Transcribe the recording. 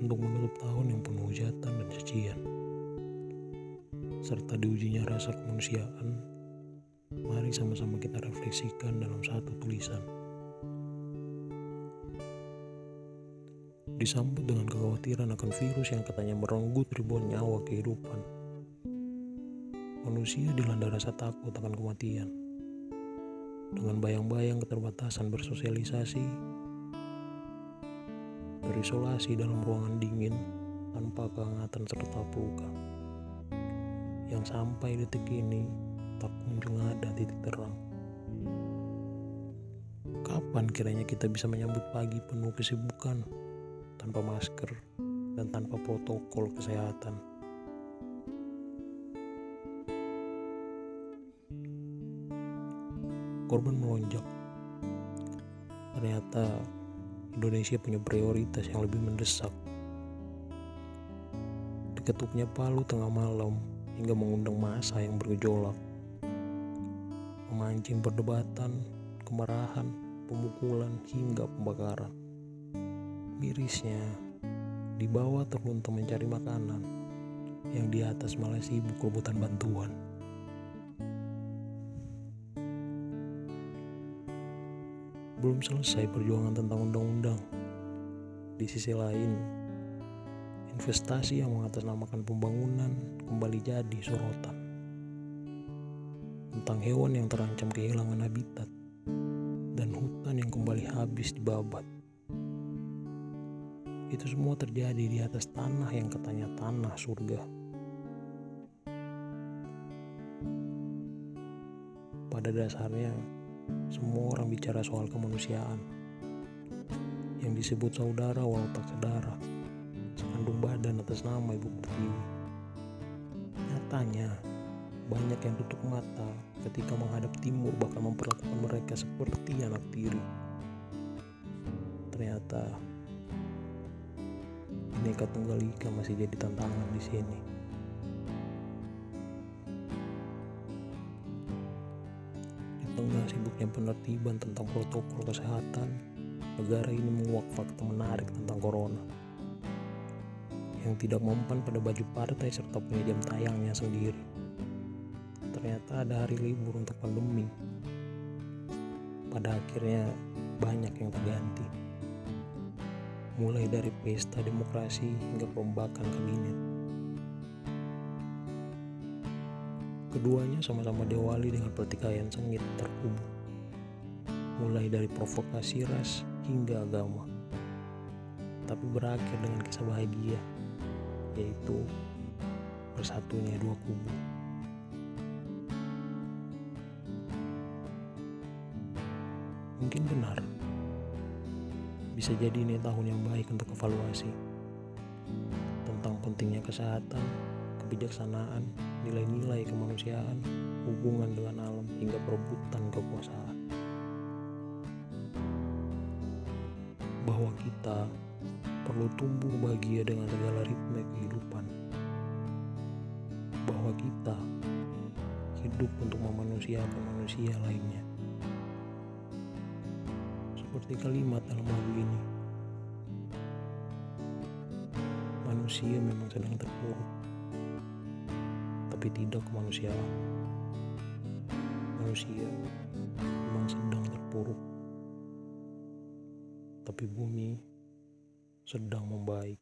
untuk menutup tahun yang penuh hujatan dan cacian. Serta diujinya rasa kemanusiaan, mari sama-sama kita refleksikan dalam satu tulisan. Disambut dengan kekhawatiran akan virus yang katanya merenggut ribuan nyawa kehidupan. Manusia dilanda rasa takut akan kematian. Dengan bayang-bayang keterbatasan bersosialisasi, terisolasi dalam ruangan dingin tanpa kehangatan serta pelukan. Yang sampai detik ini tak kunjung ada titik terang. Kapan kiranya kita bisa menyambut pagi penuh kesibukan tanpa masker dan tanpa protokol kesehatan? Korban melonjak. Ternyata Indonesia punya prioritas yang lebih mendesak. Diketuknya palu tengah malam hingga mengundang masa yang bergejolak. Memancing perdebatan, kemarahan, pemukulan, hingga pembakaran. Mirisnya, di bawah terlunta mencari makanan, yang di atas malah sibuk rebutan bantuan. Belum selesai perjuangan tentang undang-undang. Di sisi lain, investasi yang mengatasnamakan pembangunan kembali jadi sorotan. Tentang hewan yang terancam kehilangan habitat dan hutan yang kembali habis dibabat. Itu semua terjadi di atas tanah yang katanya tanah surga. Pada dasarnya, semua orang bicara soal kemanusiaan. Yang disebut saudara walau tak saudara. Sekandung badan atas nama ibu pertiwi. Nyatanya, banyak yang tutup mata ketika menghadap timur bahkan memperlakukan mereka seperti anak tiri. Ternyata, Bineka Tunggal masih jadi tantangan di sini. Tengah sibuknya penertiban tentang protokol kesehatan, negara ini menguak fakta menarik tentang corona. Yang tidak mempan pada baju partai serta punya jam tayangnya sendiri. Ternyata ada hari libur untuk pandemi. Pada akhirnya banyak yang terganti. Mulai dari pesta demokrasi hingga perombakan kabinet. Keduanya sama-sama diawali dengan pertikaian sengit terkubu, mulai dari provokasi ras hingga agama, tapi berakhir dengan kisah bahagia, yaitu bersatunya dua kubu. Mungkin benar, bisa jadi ini tahun yang baik untuk evaluasi tentang pentingnya kesehatan, kebijaksanaan, nilai-nilai kemanusiaan, hubungan dengan alam, hingga perebutan kekuasaan. Bahwa kita perlu tumbuh bahagia dengan segala ritme kehidupan. Bahwa kita hidup untuk memanusiakan manusia lainnya. Seperti kalimat dalam lagu ini. Manusia memang sedang terpuruk tapi tidak kemanusiaan. Manusia memang sedang terpuruk, tapi bumi sedang membaik.